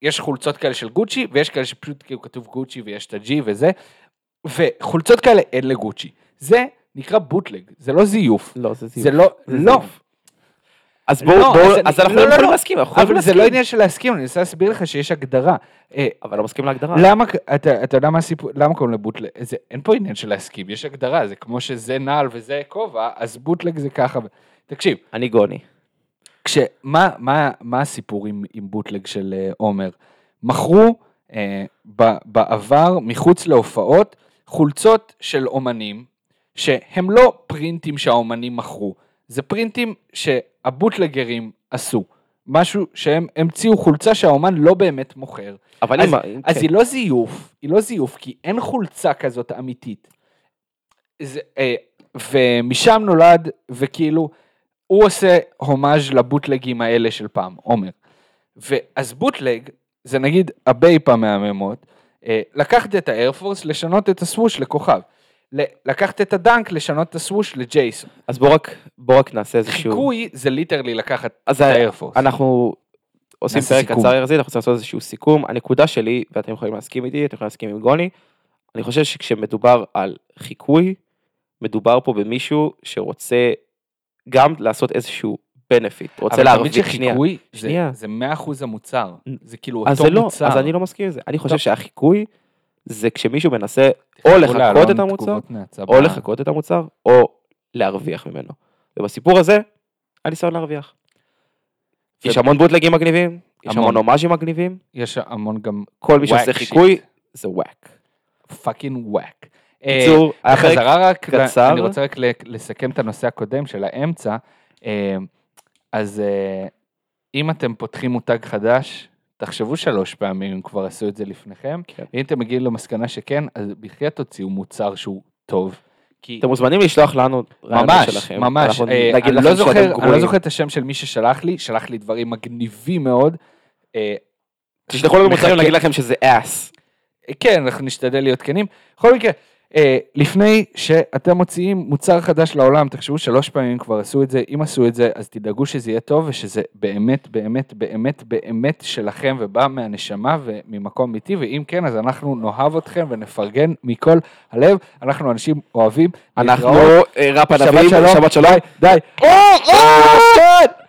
יש חולצות כאלה של גוצ'י ויש כאלה שפשוט כאילו כתוב גוצ'י ויש את הג'י וזה, וחולצות כאלה אין לגוצ'י. זה נקרא בוטלג, זה לא זיוף. לא, זה זיוף. זה לא, זה לא, זיוף. אז לא, בואו, בואו, אז אז אנחנו לא, לא לא, יכולים לא. להסכים, אנחנו יכולים אבל זה לא להסכים. עניין של להסכים, אני מנסה להסביר לך שיש הגדרה. אה, אבל לא מסכים להגדרה. למה, אתה, אתה יודע מה הסיפור, למה קוראים לבוטלג, זה, אין פה עניין של להסכים, יש הגדרה, זה כמו שזה נעל וזה כובע, אז בוטלג זה ככה. תקשיב, אני גוני. כש, מה, מה, מה הסיפור עם, עם בוטלג של אה, עומר? מכרו ב, בעבר, מחוץ להופעות, חולצות של אומנים, שהם לא פרינטים שהאומנים מכרו, זה פרינטים שהבוטלגרים עשו. משהו שהם המציאו חולצה שהאומן לא באמת מוכר. אבל אז, אם... אז כן. היא לא זיוף, היא לא זיוף, כי אין חולצה כזאת אמיתית. זה, אה, ומשם נולד, וכאילו, הוא עושה הומאז' לבוטלגים האלה של פעם, עומר. ואז bootleg, זה נגיד ה Bape המהממות, אה, לקחת את ה Air Force, לשנות את הסווש לכוכב. לקחת את ה Dunk, לשנות את הסווש לג'ייסון. אז בוא רק, בוא רק נעשה איזשהו... חיקוי זה ליטרלי לקחת את האיירפורס. אנחנו עושים פרק. קצר יחסית, אנחנו רוצים לעשות איזשהו סיכום. הנקודה שלי, ואתם יכולים להסכים איתי, אתם יכולים להסכים עם גוני, אני חושב שכשמדובר על חיקוי, מדובר פה במישהו שרוצה גם לעשות איזשהו benefit, רוצה אבל תמיד להרוויח, שנייה. שחיקוי זה- שנייה. זה 100% המוצר. זה כאילו אז אותו זה לא, מוצר. אז אני לא מסכים עם זה. אני חושב טוב. שהחיקוי זה כשמישהו מנסה או לחקות אלון את המוצר, או לחקות את המוצר, או להרוויח ממנו. ובסיפור הזה, הניסיון להרוויח. יש המון בוטלגים מגניבים, יש המון. הומאז'ים מגניבים, יש המון גם כל מי שעושה חיקוי. זה wack. Fucking wack. בקיצור, פרק בחזרה רק, קצר. אני רוצה רק לסכם את הנושא הקודם של האמצע. אה, אז אה, אם אתם פותחים מותג חדש, תחשבו שלוש פעמים אם כבר עשו את זה לפניכם. כן. ואם אתם מגיעים למסקנה שכן, אז בחייאת תוציאו מוצר שהוא טוב. כי אתם מוזמנים לשלוח לנו רעיונות ממש, שלכם. ממש, אנחנו אה, נגיד אני לא זוכר, אני לא. זוכר את השם של מי ששלח לי, שלח לי דברים מגניבים מאוד. אה, תשלחו לנו מוצרים להגיד לכם שזה אס. כן, אנחנו נשתדל להיות כנים. בכל מקרה, לפני שאתם מוציאים מוצר חדש לעולם, תחשבו שלוש פעמים כבר עשו את זה, אם עשו את זה, אז תדאגו שזה יהיה טוב ושזה באמת, באמת, באמת, באמת שלכם ובא מהנשמה וממקום אמיתי, ואם כן, אז אנחנו נאהב אתכם ונפרגן מכל הלב. אנחנו אנשים אוהבים. אנחנו. אה, ראפ שבת ענבים, שלום. שבת שלום. די. די.